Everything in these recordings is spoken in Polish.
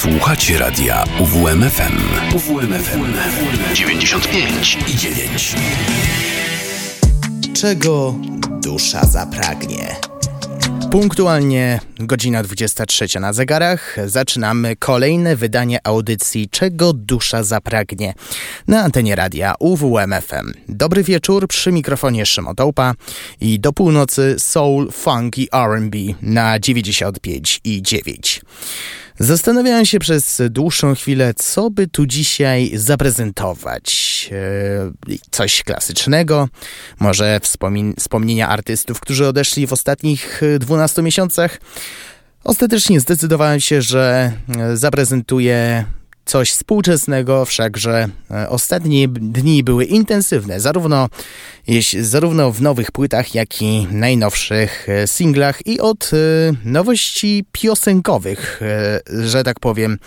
Słuchacie radia UWMFM. UWMFM 95 i 9. Czego dusza zapragnie? Punktualnie godzina 23 na zegarach zaczynamy kolejne wydanie audycji Czego dusza zapragnie na antenie radia UWMFM. Dobry wieczór przy mikrofonie Szymon Tołpa i do północy soul, funk i R&B na 95 i 9. Zastanawiałem się przez dłuższą chwilę, co by tu dzisiaj zaprezentować. E, coś klasycznego, może wspomnienia artystów, którzy odeszli w ostatnich 12 miesiącach. Ostatecznie zdecydowałem się, że e, zaprezentuję coś współczesnego, wszakże e, ostatnie dni były intensywne, zarówno, zarówno w nowych płytach, jak i najnowszych e, singlach i od e, nowości piosenkowych, że tak powiem,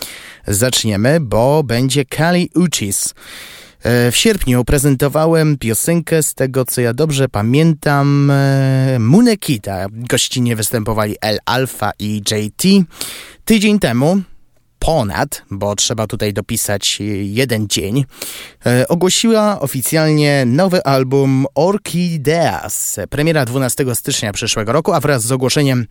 zaczniemy, bo będzie Kali Uchis. W sierpniu prezentowałem piosenkę z tego, co ja dobrze pamiętam, Munekita. Gościnie występowali El Alfa i JT. Tydzień temu ponad, bo trzeba tutaj dopisać jeden dzień, e, ogłosiła oficjalnie nowy album Orchideas. Premiera 12 stycznia przyszłego roku, a wraz z ogłoszeniem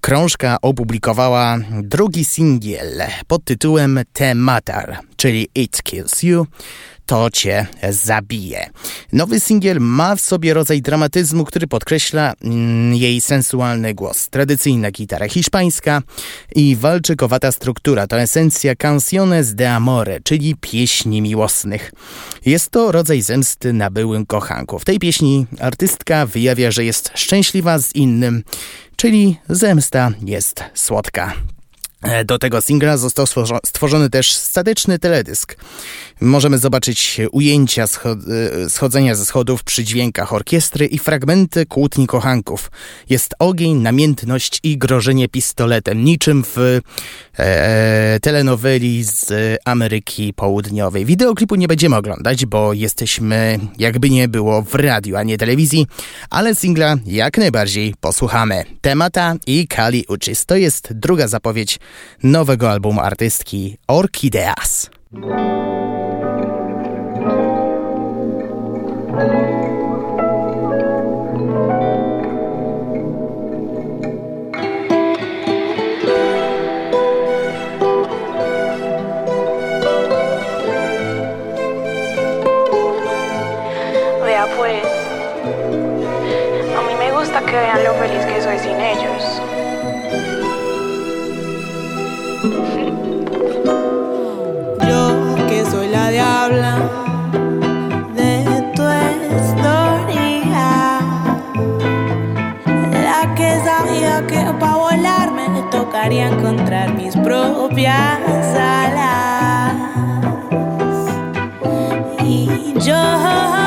krążka opublikowała drugi singiel pod tytułem Tematar, czyli It Kills You to cię zabije. Nowy singiel ma w sobie rodzaj dramatyzmu, który podkreśla mm, jej sensualny głos. Tradycyjna gitara hiszpańska i walczykowata struktura to esencja Canciones de Amore, czyli pieśni miłosnych. Jest to rodzaj zemsty na byłym kochanku. W tej pieśni artystka wyjawia, że jest szczęśliwa z innym, czyli zemsta jest słodka. E, do tego singla został stworzony też statyczny teledysk. Możemy zobaczyć ujęcia e, schodzenia ze schodów przy dźwiękach orkiestry i fragmenty kłótni kochanków. Jest ogień, namiętność i grożenie pistoletem, niczym w e, telenoweli z Ameryki Południowej. Wideoklipu nie będziemy oglądać, bo jesteśmy jakby nie było w radiu, a nie telewizji, ale singla jak najbardziej posłuchamy. Temata i Kali Uchis to jest druga zapowiedź nowego albumu artystki Orchideas. Diabla de tu historia. La que sabía que para volarme me tocaría encontrar mis propias alas. Y yo.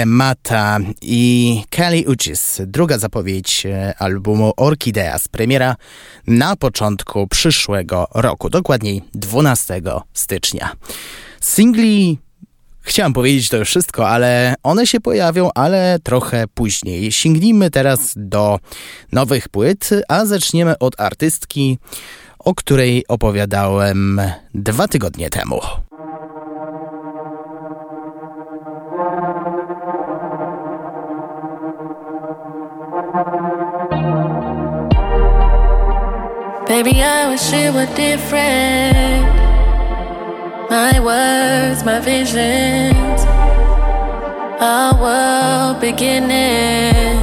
Temata i Kelly Uchis, druga zapowiedź e, albumu Orchideas, premiera na początku przyszłego roku, dokładniej 12 stycznia. Singli Chciałem powiedzieć to już wszystko, ale one się pojawią, ale trochę później. Sięgnijmy teraz do nowych płyt, a zaczniemy od artystki, o której opowiadałem dwa tygodnie temu. Baby, I wish it were different. My words, my visions, our world beginning.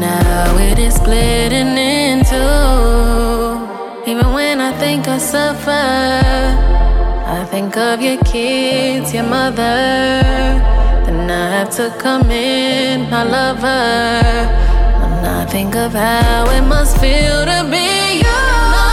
Now it is splitting in two. Even when I think I suffer, I think of your kids, your mother. Then I have to come in, my lover. I think of how it must feel to be you.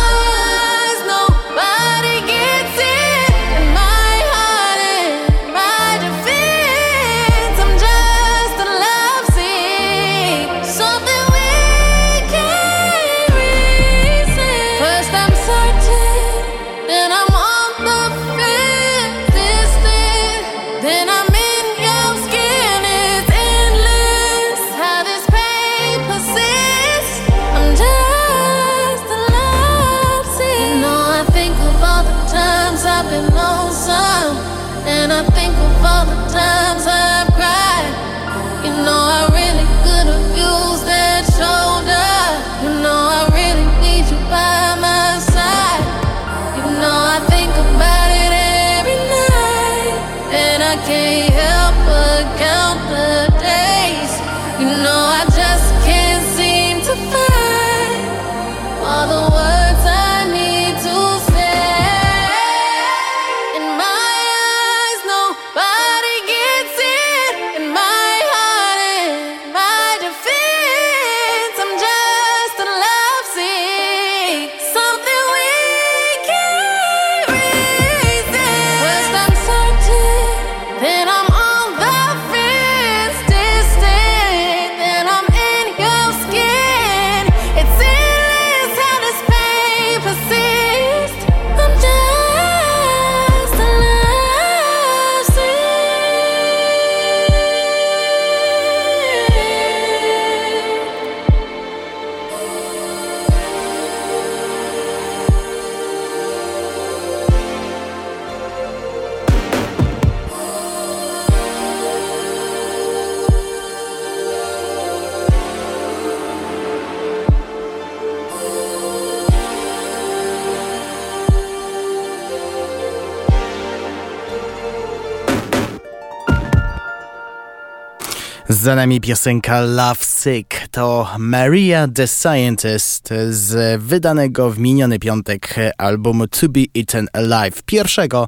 Za nami piosenka Love Sick to Maria the Scientist z wydanego w miniony piątek albumu To Be Eaten Alive, pierwszego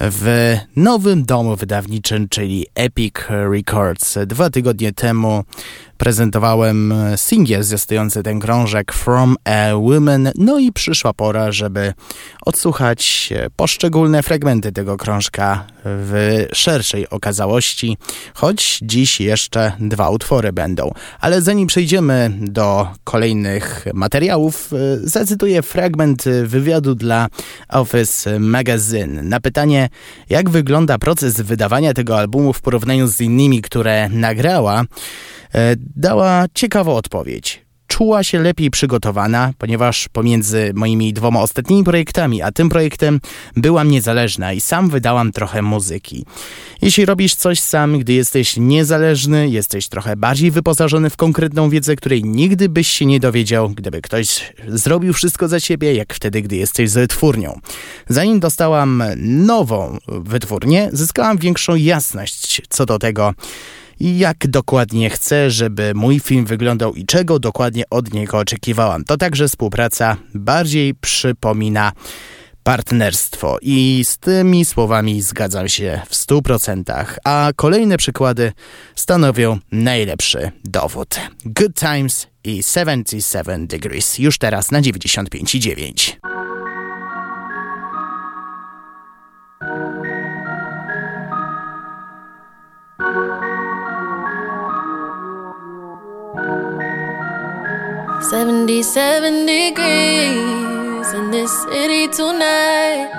w nowym domu wydawniczym, czyli Epic Records. Dwa tygodnie temu prezentowałem singiel zwiastujący ten krążek From a Woman, no i przyszła pora, żeby odsłuchać poszczególne fragmenty tego krążka w szerszej okazałości, choć dziś jeszcze dwa utwory będą. Ale zanim przejdziemy do kolejnych materiałów, zacytuję fragment wywiadu dla Office Magazine. Na pytanie, jak wygląda proces wydawania tego albumu w porównaniu z innymi, które nagrała, E, dała ciekawą odpowiedź. Czuła się lepiej przygotowana, ponieważ pomiędzy moimi dwoma ostatnimi projektami a tym projektem byłam niezależna i sam wydałam trochę muzyki. Jeśli robisz coś sam, gdy jesteś niezależny, jesteś trochę bardziej wyposażony w konkretną wiedzę, której nigdy byś się nie dowiedział, gdyby ktoś zrobił wszystko za ciebie, jak wtedy, gdy jesteś z wytwórnią. Zanim dostałam nową wytwórnię, zyskałam większą jasność co do tego, jak dokładnie chcę, żeby mój film wyglądał i czego dokładnie od niego oczekiwałam. To także współpraca bardziej przypomina partnerstwo i z tymi słowami zgadzam się w 100%, a kolejne przykłady stanowią najlepszy dowód. Good Times i 77 Degrees już teraz na 95,9. 87 degrees in this city tonight.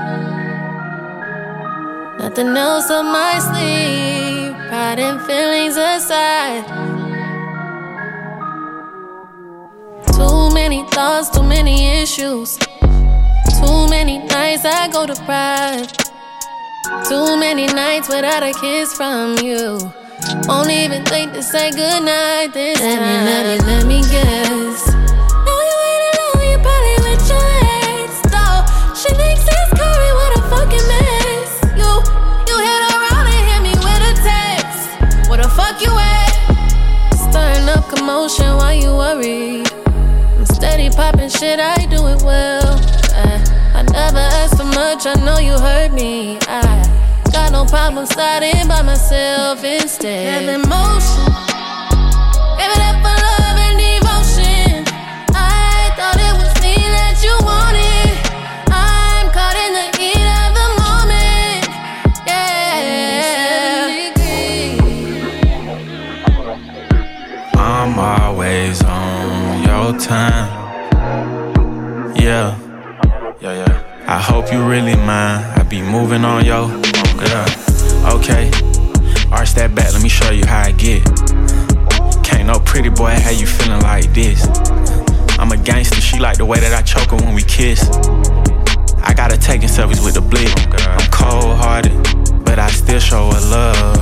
Nothing else on my sleeve, pride and feelings aside. Too many thoughts, too many issues. Too many nights I go to pride. Too many nights without a kiss from you. Won't even think to say goodnight this let time. Me, let me, let me guess. Commotion while you worry. I'm steady popping shit, I do it well. I, I never asked for much, I know you heard me. I Got no problem sliding by myself instead. Have emotion. Give up for love time. Yeah. Yeah, yeah. I hope you really mind. I be moving on yo. Yeah, okay. Arch that back, let me show you how I get. Can't no pretty boy, how you feeling like this? I'm a gangster, she like the way that I choke her when we kiss. I gotta taking selfies with the blick. Oh, I'm cold hearted, but I still show her love.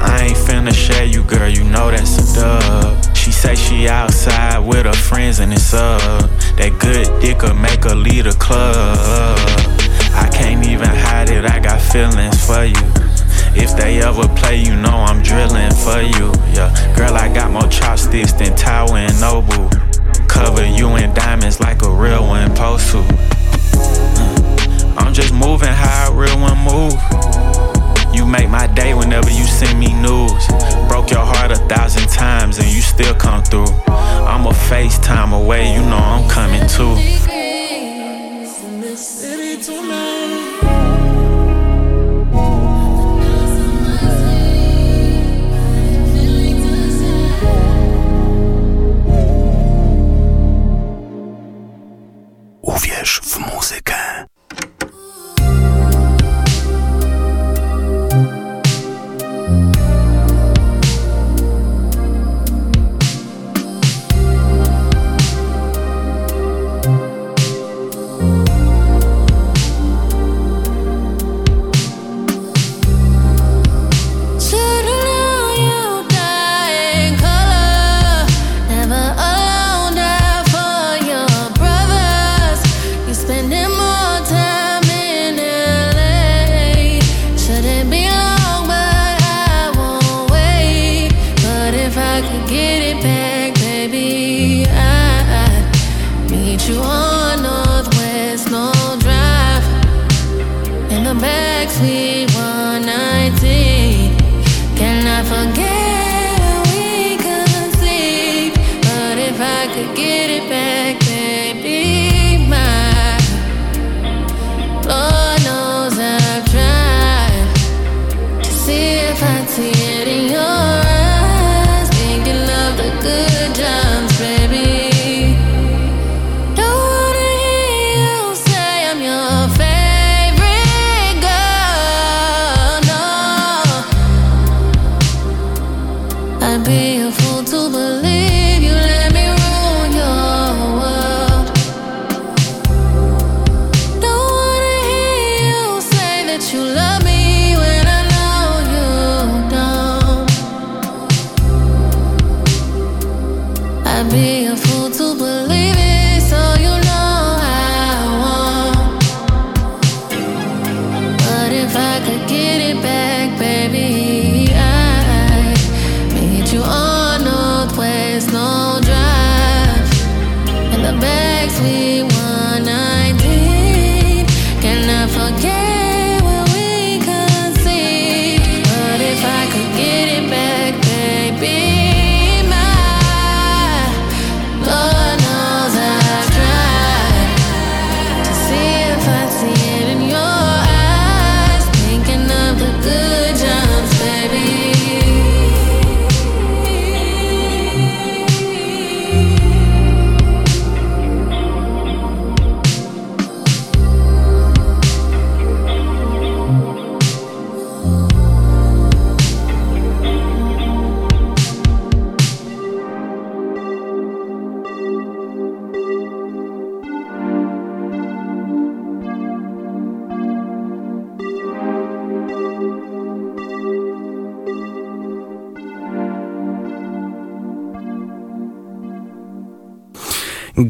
I ain't finna share you, girl, you know that's a dub. She say she outside with her friends and it's up. That good dick'll make her lead a club. I can't even hide it, I got feelings for you. If they ever play, you know I'm drilling for you. Yeah, girl, I got more chopsticks than Tower and Noble. Cover you in diamonds like a real one supposed to. Uh, I'm just moving how a real one move. You make my day whenever you send me news. Broke your heart a thousand times and you still come through. I'm a FaceTime away, you know I'm coming too. spending more time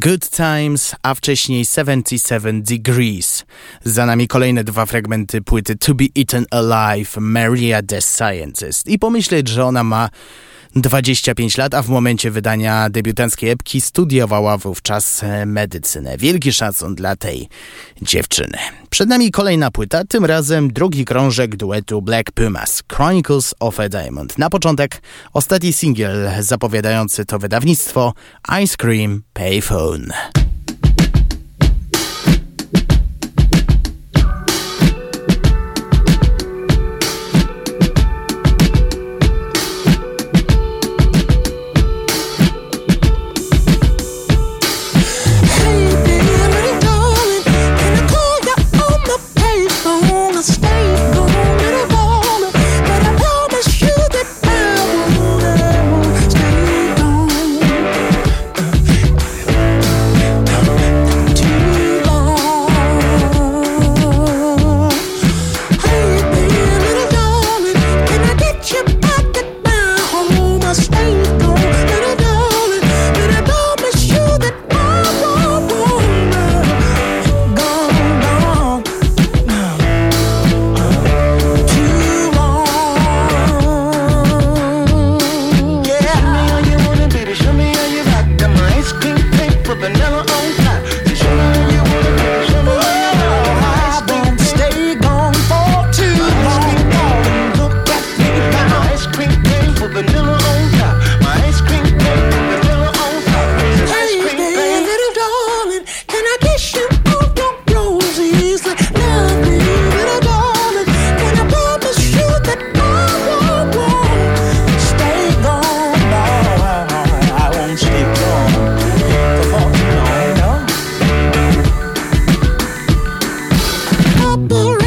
Good Times, a wcześniej 77 Degrees. Za nami kolejne dwa fragmenty płyty To Be Eaten Alive, Maria the Scientist. I pomyśleć, że ona ma 25 lat, a w momencie wydania debiutanckiej epki studiowała wówczas medycynę. Wielki szacun dla tej dziewczyny. Przed nami kolejna płyta, tym razem drugi krążek duetu Black Pumas, Chronicles of a Diamond. Na początek ostatni singiel zapowiadający to wydawnictwo Ice Cream Payphone. up around.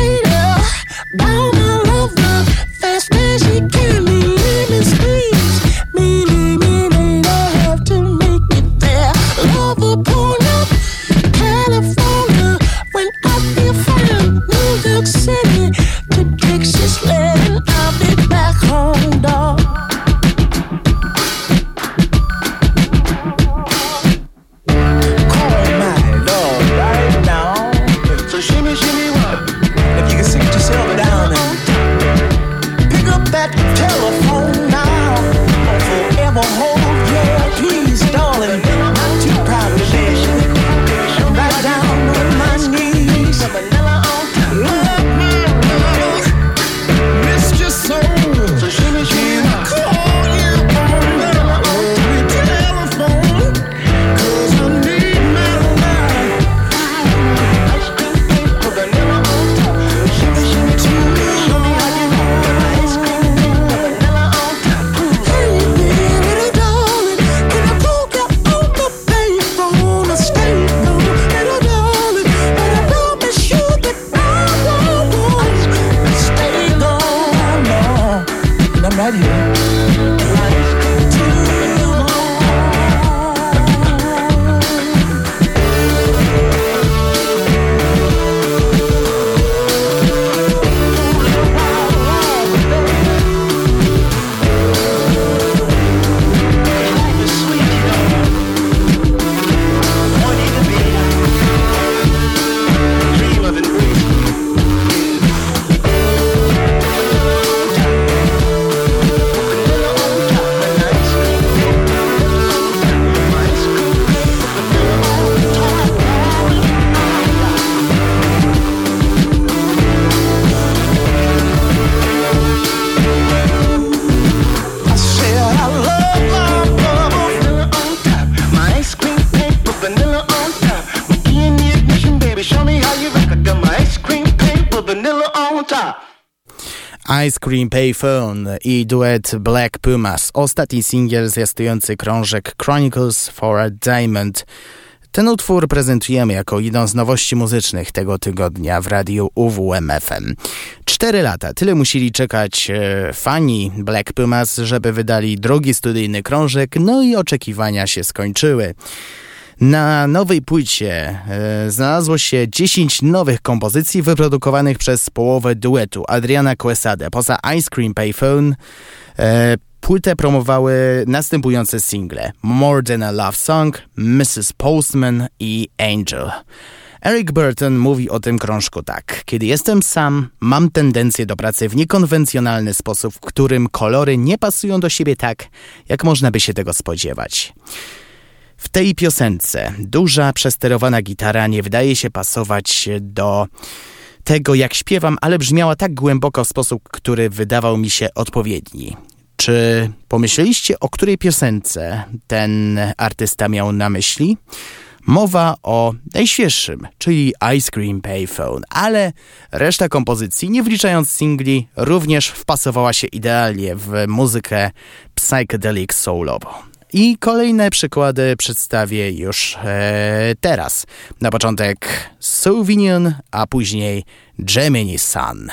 Ice Cream Payphone i duet Black Pumas. Ostatni singiel zwiastujący krążek Chronicles for a Diamond. Ten utwór prezentujemy jako jedną z nowości muzycznych tego tygodnia w radiu UWMFM. Cztery lata, tyle musieli czekać e, fani Black Pumas, żeby wydali drugi studyjny krążek, no i oczekiwania się skończyły. Na nowej płycie e, znalazło się 10 nowych kompozycji wyprodukowanych przez połowę duetu Adriana Quesada. Poza Ice Cream Payphone e, płytę promowały następujące single More Than a Love Song, Mrs. Postman i Angel. Eric Burton mówi o tym krążku tak. Kiedy jestem sam, mam tendencję do pracy w niekonwencjonalny sposób, w którym kolory nie pasują do siebie tak, jak można by się tego spodziewać. W tej piosence duża, przesterowana gitara nie wydaje się pasować do tego, jak śpiewam, ale brzmiała tak głęboko w sposób, który wydawał mi się odpowiedni. Czy pomyśleliście, o której piosence ten artysta miał na myśli? Mowa o najświeższym, czyli Ice Cream Payphone, ale reszta kompozycji, nie wliczając singli, również wpasowała się idealnie w muzykę psychedelic soulową. I kolejne przykłady przedstawię już e, teraz. Na początek Sauvignon, a później Gemini Sun.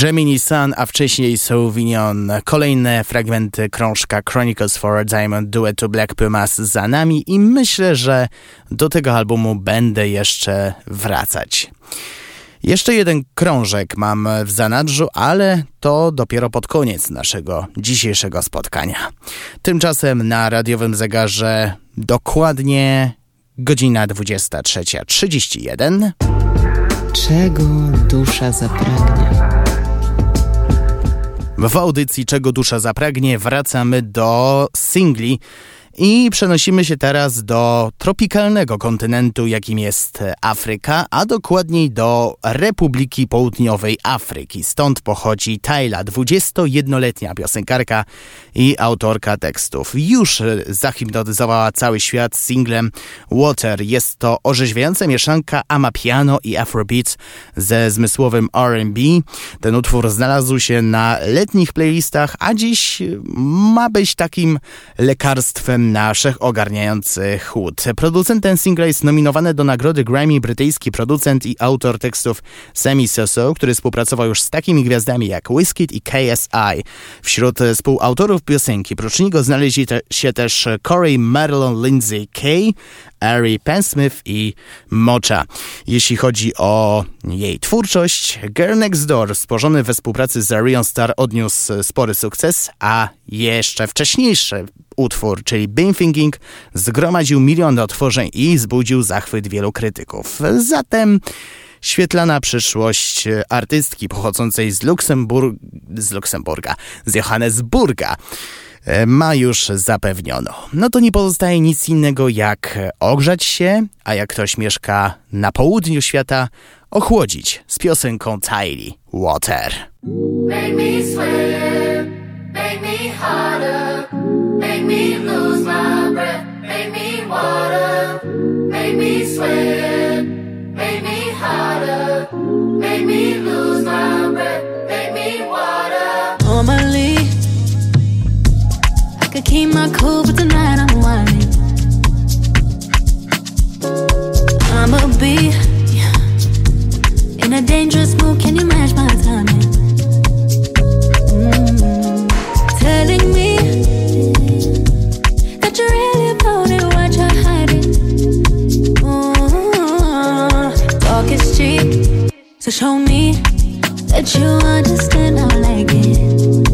Gemini Sun, a wcześniej Sauvignon. Kolejne fragmenty krążka Chronicles for a Diamond duetu Black Pumas za nami i myślę, że do tego albumu będę jeszcze wracać. Jeszcze jeden krążek mam w zanadrzu, ale to dopiero pod koniec naszego dzisiejszego spotkania. Tymczasem na radiowym zegarze dokładnie godzina 23.31. Czego dusza zapragnie? W audycji Czego Dusza Zapragnie wracamy do singli i przenosimy się teraz do tropikalnego kontynentu, jakim jest Afryka, a dokładniej do Republiki Południowej Afryki. Stąd pochodzi Tyla, 21-letnia piosenkarka i autorka tekstów. Już zahipnotyzowała cały świat singlem Water. Jest to orzeźwiająca mieszanka amapiano i afrobeat ze zmysłowym R&B. Ten utwór znalazł się na letnich playlistach, a dziś ma być takim lekarstwem na wszechogarniający chłód. Producentem singla jest nominowany do nagrody Grammy brytyjski producent i autor tekstów Sammy Soso, który współpracował już z takimi gwiazdami jak Wizkid i KSI. Wśród współautorów piosenki prócz niego znaleźli te, się też Corey Marilyn Lindsay Kay, Ari Pensmith i Mocha. Jeśli chodzi o jej twórczość, Girl Next Door, stworzony we współpracy z Arion Star, odniósł spory sukces, a jeszcze wcześniejszy utwór, czyli Beam Thinking, zgromadził miliony otworzeń i zbudził zachwyt wielu krytyków. Zatem świetlana przyszłość artystki pochodzącej z, z Luksemburga, z Johannesburga ma już zapewniono. No to nie pozostaje nic innego jak ogrzać się, a jak ktoś mieszka na południu świata, ochłodzić z piosenką Tylee Water. Make me sweat, make me harder, make me lose my breath, make me water, make me sweat, make me harder, make me lose my breath, could keep my cool, but tonight I'm whining. I'ma be in a dangerous mood. Can you match my timing? Mm. Telling me that you're really about it, what you're hiding. Mm. Talk is cheap, so show me that you understand. I like it.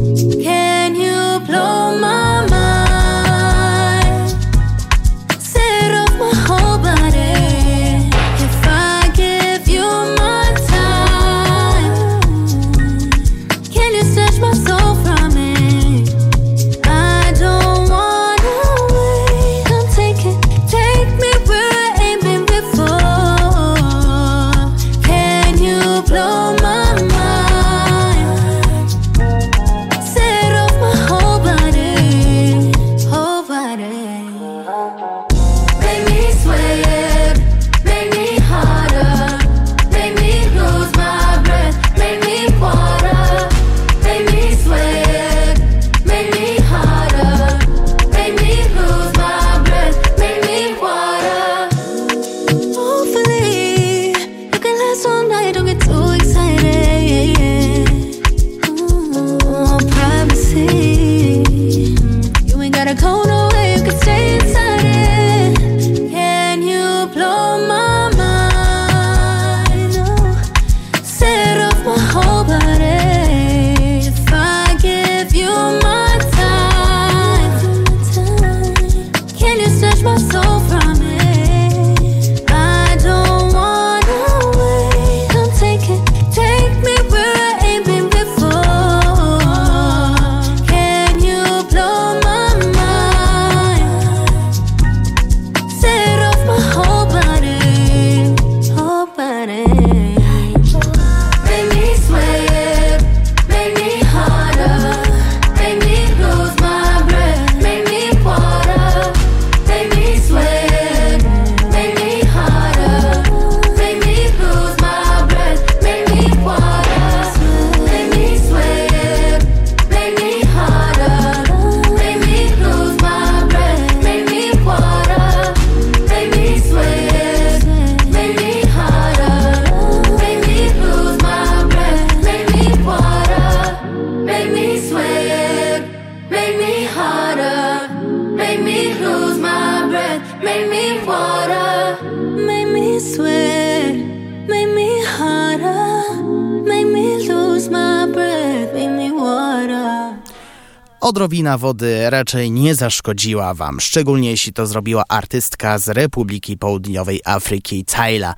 Wody raczej nie zaszkodziła Wam, szczególnie jeśli to zrobiła artystka z Republiki Południowej Afryki, Tyla.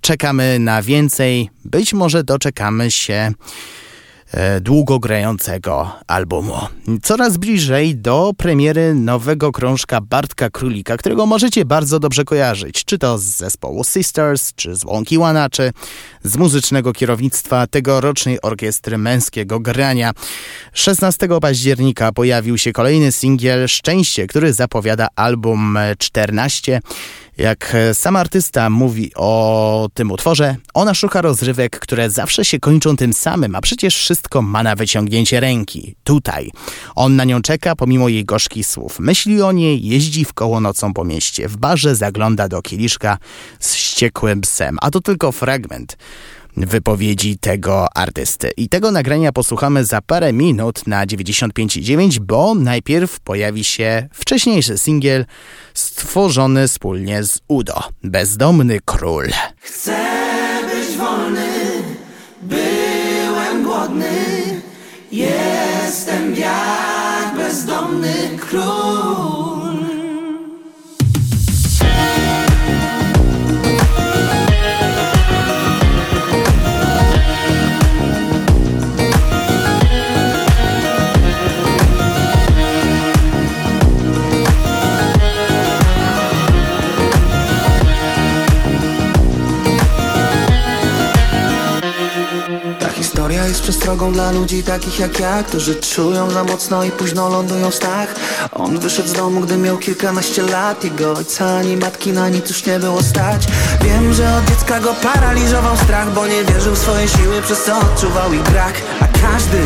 Czekamy na więcej, być może doczekamy się E, długogrającego albumu. Coraz bliżej do premiery nowego krążka Bartka Królika, którego możecie bardzo dobrze kojarzyć, czy to z zespołu Sisters, czy z Łąki Łana, czy z muzycznego kierownictwa tegorocznej orkiestry męskiego grania. 16 października pojawił się kolejny singiel Szczęście, który zapowiada album 14 jak sam artysta mówi o tym utworze, ona szuka rozrywek, które zawsze się kończą tym samym, a przecież wszystko ma na wyciągnięcie ręki. Tutaj. On na nią czeka pomimo jej gorzkich słów. Myśli o niej, jeździ w koło nocą po mieście. W barze zagląda do kieliszka z ściekłym psem. A to tylko fragment wypowiedzi tego artysty. I tego nagrania posłuchamy za parę minut na 95,9, bo najpierw pojawi się wcześniejszy singiel stworzony wspólnie z Udo, Bezdomny Król. Chcę być wolny, byłem głodny, jestem jak bezdomny król. Przestrogą dla ludzi takich jak ja Którzy czują za mocno i późno lądują w stach. On wyszedł z domu, gdy miał kilkanaście lat. Jego ojca ani matki na nic już nie było stać. Wiem, że od dziecka go paraliżował strach Bo nie wierzył w swoje siły, przez co odczuwał ich brak każdy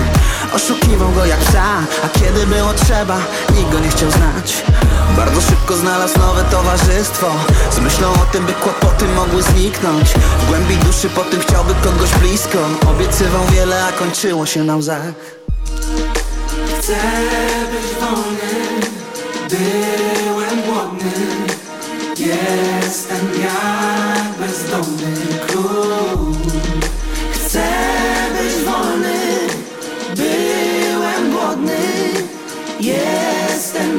oszukiwał go jak psa A kiedy było trzeba, nikt go nie chciał znać. Bardzo szybko znalazł nowe towarzystwo. Z myślą o tym, by kłopoty mogły zniknąć. W głębi duszy po tym chciałby kogoś blisko. Obiecywał wiele, a kończyło się na łzach. Chcę być wolny Byłem głodny. Jestem jak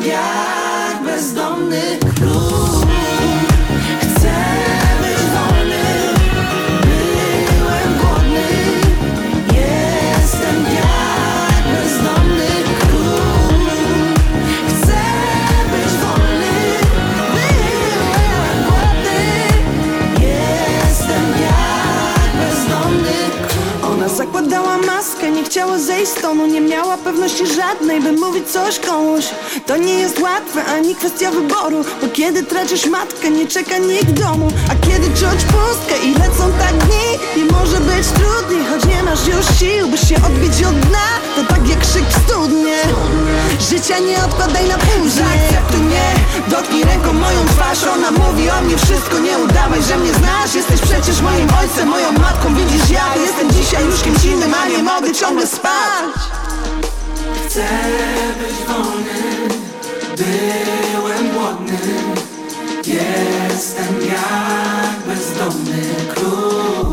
Jestem chciała zejść z tonu Nie miała pewności żadnej, by mówić coś komuś. To nie jest łatwe, ani kwestia wyboru Bo kiedy tracisz matkę, nie czeka nikt domu. A kiedy czuć pustkę i lecą tak dni Nie może być trudniej, choć nie masz już sił By się odbić od dna, to tak jak krzyk w studnie. Życia nie odkładaj na później. Zaakceptuj mnie, dotknij ręką moją twarz. Ona mówi o mnie wszystko, nie udawaj, że mnie znasz. Jesteś przecież moim ojcem, moją matką Widzisz, ja jestem dzisiaj już kimś innym, a nie mogę ciągle spać. Chcę być wolny Byłem głodny Jestem jak bezdomny król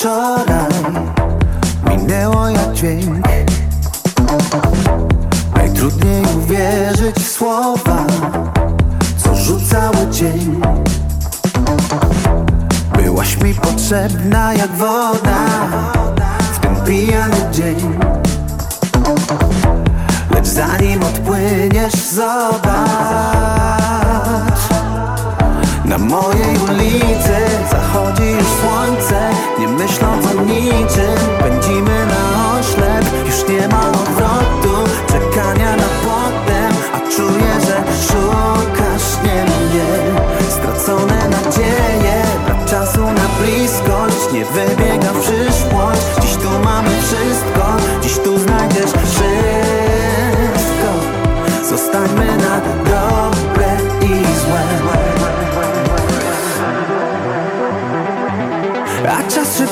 wczoraj Minęło jak dźwięk. Najtrudniej uwierzyć w słowa Co rzucały dzień Byłaś mi potrzebna jak woda pijany dzień. Lecz zanim odpłyniesz zobacz mojej ulicy zachodzi już słońce Nie myśląc o niczym. Pędzimy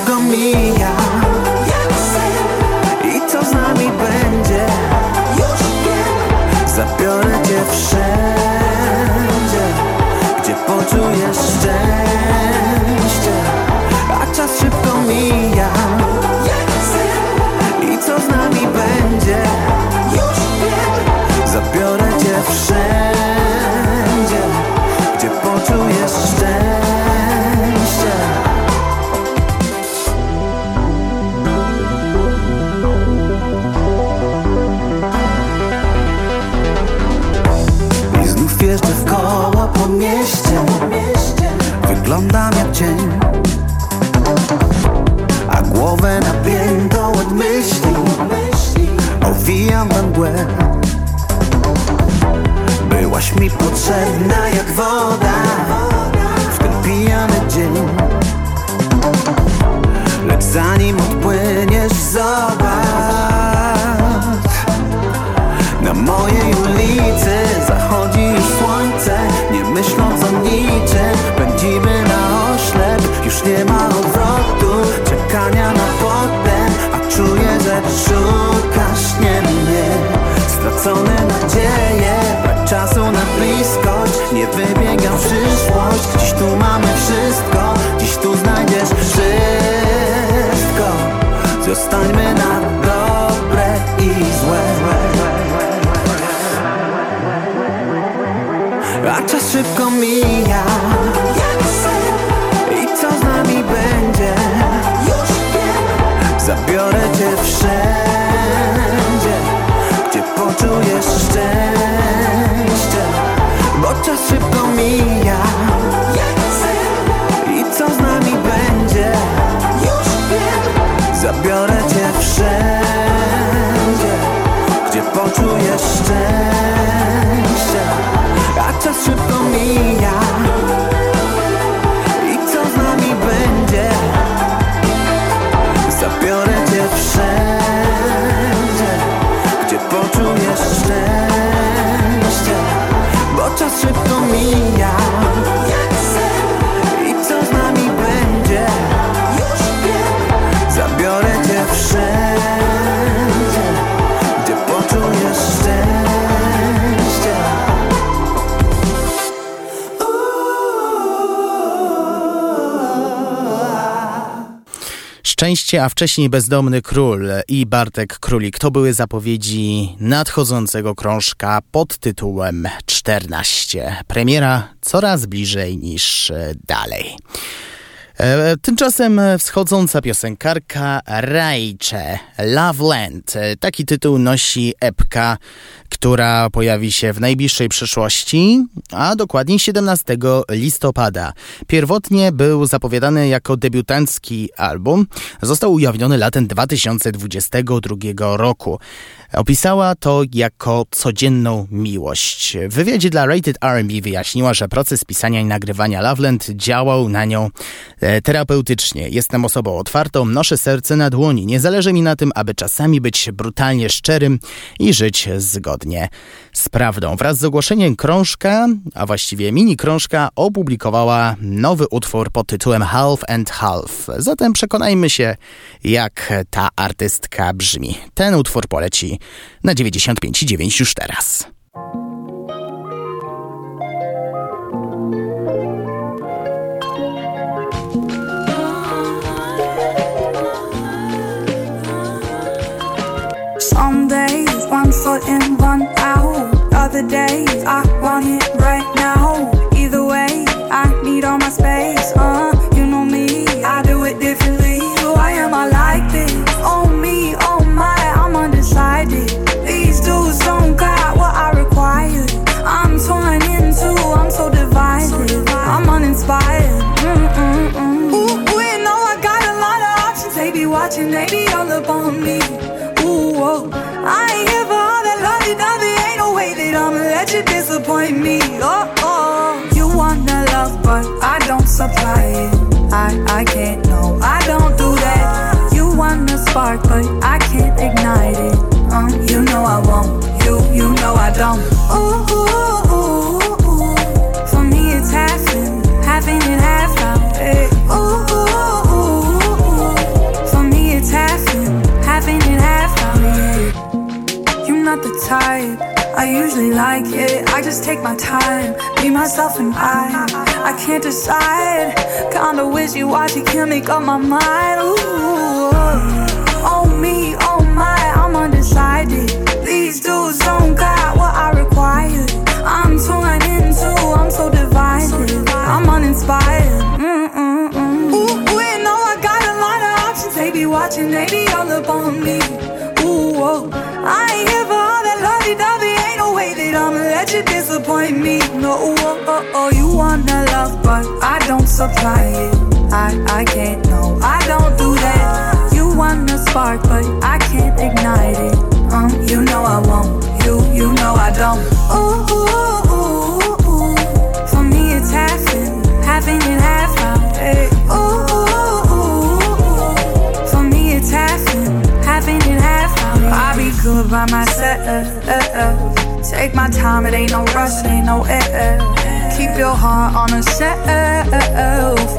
czas Wyglądam jak cień A głowę napiętą od myśli. Owijam we mgłę. Byłaś mi potrzebna jak woda W ten pijany dzień. Lecz zanim odpłyniesz Stracone nadzieje. Brak czasu na bliskość Nie wybiegam w przyszłość. Dziś tu mamy wszystko Dziś tu znajdziesz wszystko. Zostańmy na dobre i złe. A czas szybko mija. I co z nami będzie? Zabiorę cię wszędzie Bo czas szybko mija. I co z nami będzie? Już wiem. Zabiorę cię wszędzie Gdzie poczujesz szczęście. A czas szybko mija Szczęście, a wcześniej Bezdomny Król i Bartek Królik to były zapowiedzi nadchodzącego krążka pod tytułem 14. Premiera coraz bliżej niż dalej. E, Tymczasem wschodząca piosenkarka Rajcze Loveland. E, Taki tytuł nosi epka, która pojawi się w najbliższej przyszłości, a dokładniej 17 listopada. Pierwotnie był zapowiadany jako debiutancki album. Został ujawniony latem 2022 roku. Opisała to jako codzienną miłość. W wywiadzie dla Rated R&B wyjaśniła, że proces pisania i nagrywania Loveland działał na nią e, terapeutycznie. Jestem osobą otwartą, noszę serce na dłoni. Nie zależy mi na tym, aby czasami być brutalnie szczerym i żyć zgodnie z prawdą. Wraz z ogłoszeniem krążka, a właściwie mini krążka, opublikowała nowy utwór pod tytułem Half and Half. Zatem przekonajmy się, jak ta artystka brzmi. Ten utwór poleci na 95,9 już teraz. In, one out. Other days, I want it right now. Either way, I need all my space. Supply it. I, I can't, no, I don't do that. You want the spark, but I can't ignite it. Um, you know I won't. You, you know I don't. Ooh, ooh, ooh, ooh. For me, it's half in, half and half out. Hey. Ooh, ooh, ooh, ooh. For me, it's half in, half and half out. Yeah. You're not the type. I usually like it. I just take my time, be myself and I. I can't decide. Kinda wish you watch it, can't make up my mind. Ooh, oh me, oh my, I'm undecided. These dudes don't got what I require. I'm torn into, I'm so divided. I'm uninspired. Mm-mm-mm. Ooh, ooh, you know I got a lot of options. They be watching, they be all up you disappoint me. No, oh, oh, oh, you wanna love, but I don't supply it. I, I can't, no, I don't do that. You want a spark, but I can't ignite it. Um, you know I won't. You, you know I don't. Ooh, ooh, ooh, ooh. For me it's half in, half in and half out. Hey. Ooh, ooh, ooh, ooh. For me it's half in, half in and half out. I be good by myself. Take my time, it ain't no rush, it ain't no air. Keep your heart on a shelf.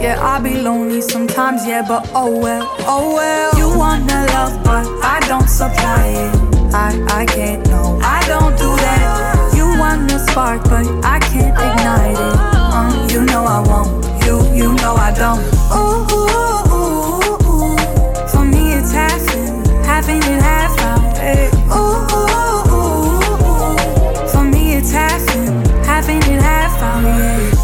Yeah, I be lonely sometimes, yeah, but oh well, oh well. You wanna love, but I don't supply it. I, I can't, no, I don't do that. You want a spark, but I can't ignite it. Um, you know I won't, you, you know I don't. Ooh, ooh, ooh, ooh. For me it's half in, half in and half out. Hey. Ooh, ooh, ooh, half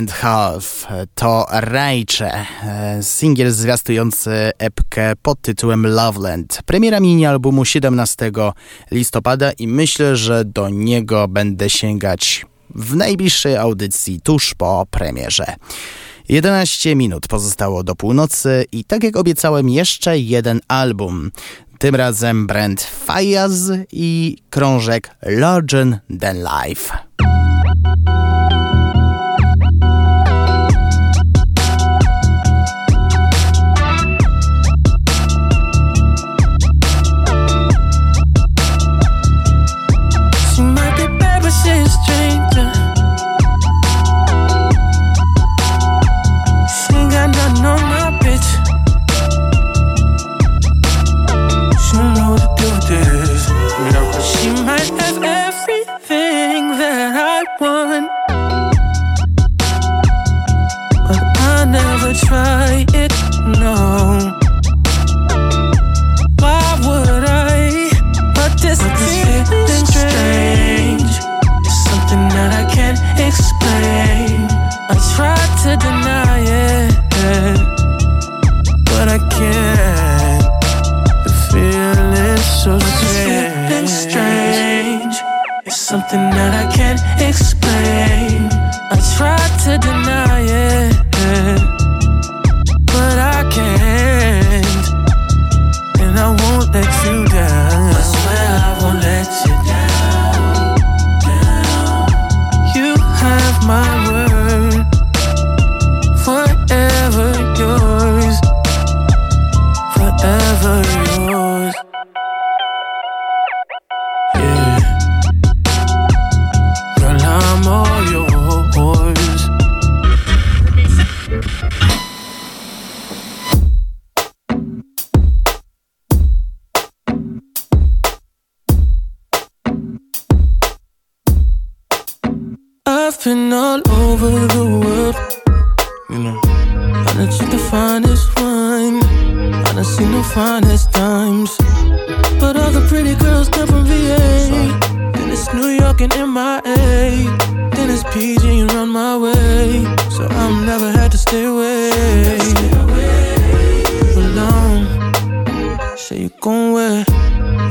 and Half to Rajcze, singiel zwiastujący epkę pod tytułem Loveland. Premiera mini-albumu 17 listopada i myślę, że do niego będę sięgać w najbliższej audycji tuż po premierze. 11 minut pozostało do północy i tak jak obiecałem jeszcze jeden album. Tym razem brand Fayaz i krążek Larger Than Life. Gon' where?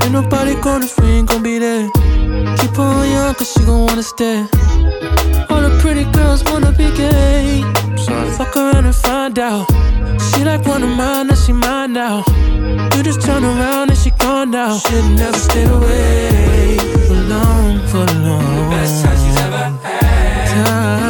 Ain't nobody gonna free, ain't gon' be there. Keep her young, cause she gon' wanna stay. All the pretty girls wanna be gay. Sorry. Fuck around and find out. She like one of mine, now she mine now. You just turn around and she gone now. She never stayed away for long, for long. The Best time she's ever had. Time.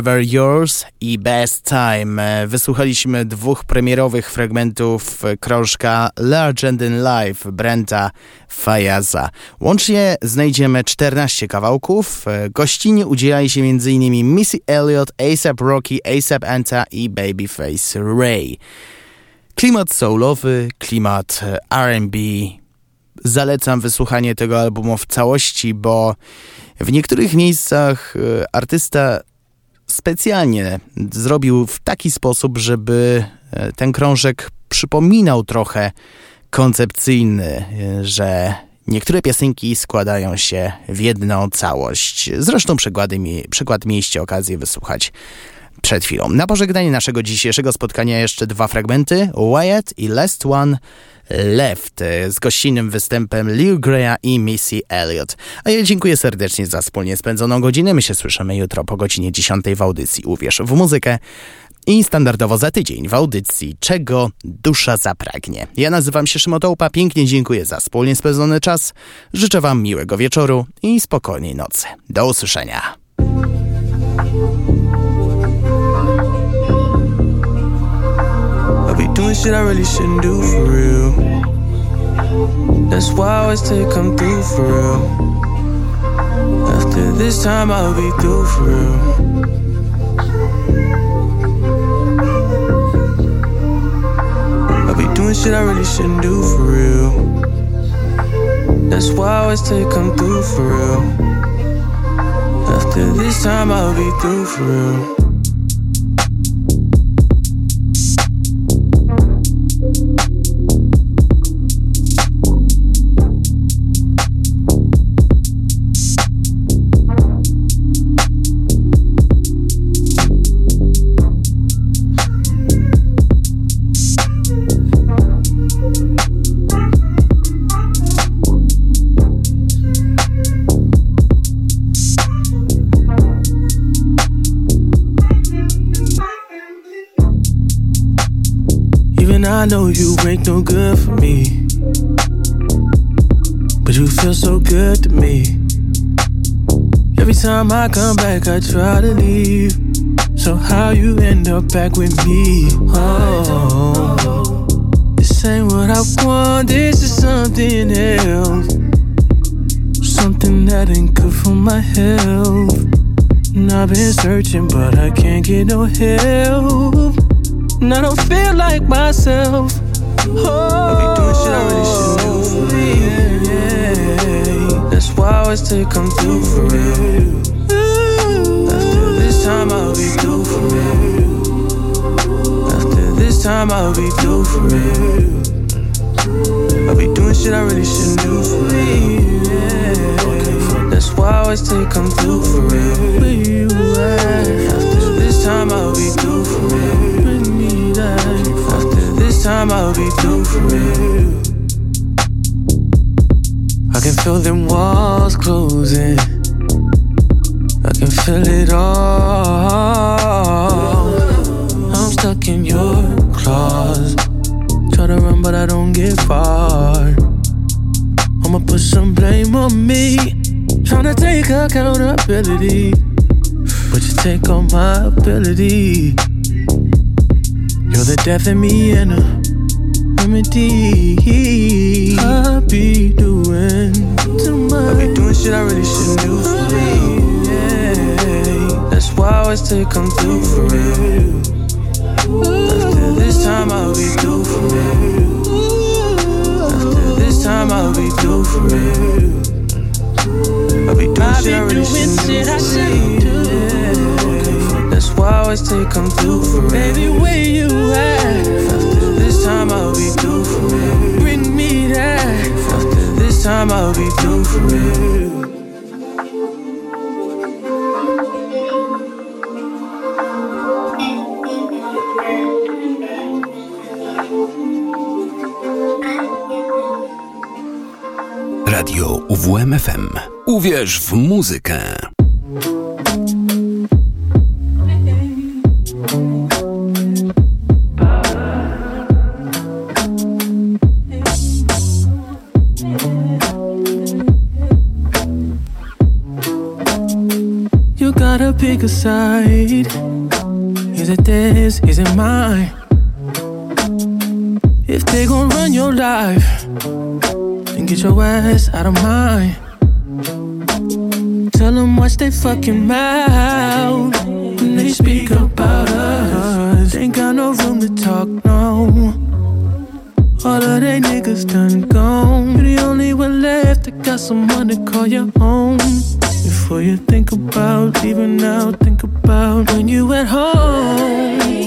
Forever Yours i Best Time. E, Wysłuchaliśmy dwóch premierowych fragmentów krążka Legend in Life Brenta Fajaza. Łącznie znajdziemy 14 kawałków. E, Gościnie udzielali się m.in. Missy Elliott, ASAP Rocky, ASAP Anta i Babyface Ray. Klimat soulowy, klimat e, R&B. Zalecam wysłuchanie tego albumu w całości, bo w niektórych miejscach artysta specjalnie zrobił w taki sposób, żeby e, ten krążek przypominał trochę koncepcyjny, e, że niektóre piosenki składają się w jedną całość. Zresztą przykłady, przykład mieliście okazję wysłuchać przed chwilą. Na pożegnanie naszego dzisiejszego spotkania jeszcze dwa fragmenty, Wyatt i Last One Left z gościnnym występem Lil Greya i Missy Elliott. A ja dziękuję serdecznie za wspólnie spędzoną godzinę. My się słyszymy jutro po godzinie 10 w audycji Uwierz w muzykę i standardowo za tydzień w audycji Czego dusza zapragnie. Ja nazywam się Szymotołpa, pięknie dziękuję za wspólnie spędzony czas. Życzę Wam miłego wieczoru i spokojnej nocy. Do usłyszenia. Doing shit I really shouldn't do for real. That's why I always say come through for real. After this time, I'll be through for real. I'll be doing shit I really shouldn't do for real. That's why I always say come through for real. After this time, I'll be through for real. I know you ain't no good for me. But you feel so good to me. Every time I come back, I try to leave. So, how you end up back with me? Oh, this ain't what I want, this is something else. Something that ain't good for my health. And I've been searching, but I can't get no help and I don't feel like myself. Oh, I be doing shit I really shouldn't do for oh, real. Yeah, That's why I always take come through for real. After this time, I'll be through for real. After this time, I'll be through for real. I be doing shit I really shouldn't do for real. Yeah. That's why I always take come through for real. After this time, I'll be through for real time I'll be through for real. I can feel them walls closing. I can feel it all. I'm stuck in your claws. Try to run, but I don't get far. I'ma put some blame on me. Trying to take accountability. But you take all my ability. You're the death in me and a remedy. I be doing too much. I be doing shit I really shouldn't do for me. Yeah. That's why I always take come through for real. After this time I'll be through for real. After this time I'll be through for real. I be doing shit I really shouldn't do. Why I always take come through for real. Baby, where you at? After this time I'll be through for real. Bring me that. After this time I'll be through for real. Radio UWMFM. Uwierz w muzykę. Pick a side. Is it theirs? Is it mine? If they gon' run your life, then get your ass out of mine. Tell them watch they fucking mouth when they speak about us. Ain't got no room to talk, no. All of they niggas done gone. You're the only one left that got someone to call your own. Before you think about leaving now, think about when you at home.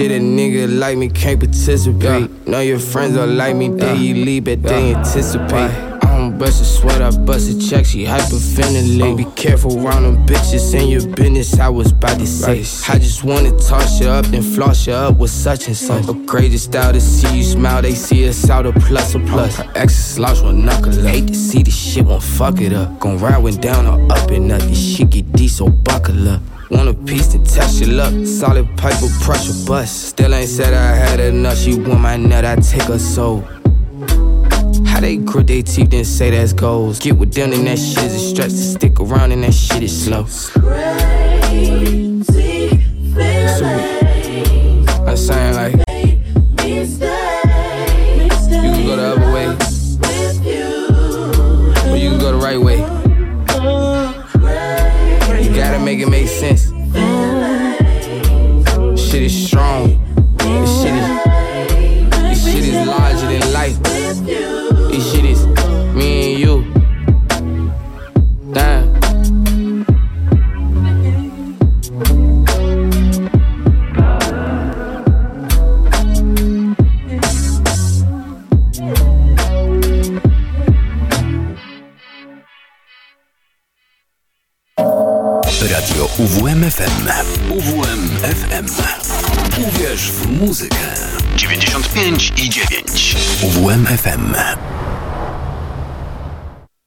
Shit, a nigga like me can't participate. Know your friends are like me, then you leave, but they anticipate. I don't bust a sweat, I bust a check, she hyperventilate. Oh. Be careful around them bitches in your business, I was about to say. I just wanna toss you up, then floss you up with such and such. Upgrade your style to see you smile, they see us out a plus or plus. Her ex is slouch with knuckle up. Hate to see this shit, won't fuck it up. Gon' ride when down or up and up, this shit get deep, so buckle up. Want a piece to test your luck. Solid pipe with pressure bust. Still ain't said I had enough. She want my nut, I take her soul. How they grit their teeth and say that's goals. Get with them and that shit is a stretch to stick around and that shit is slow. I'm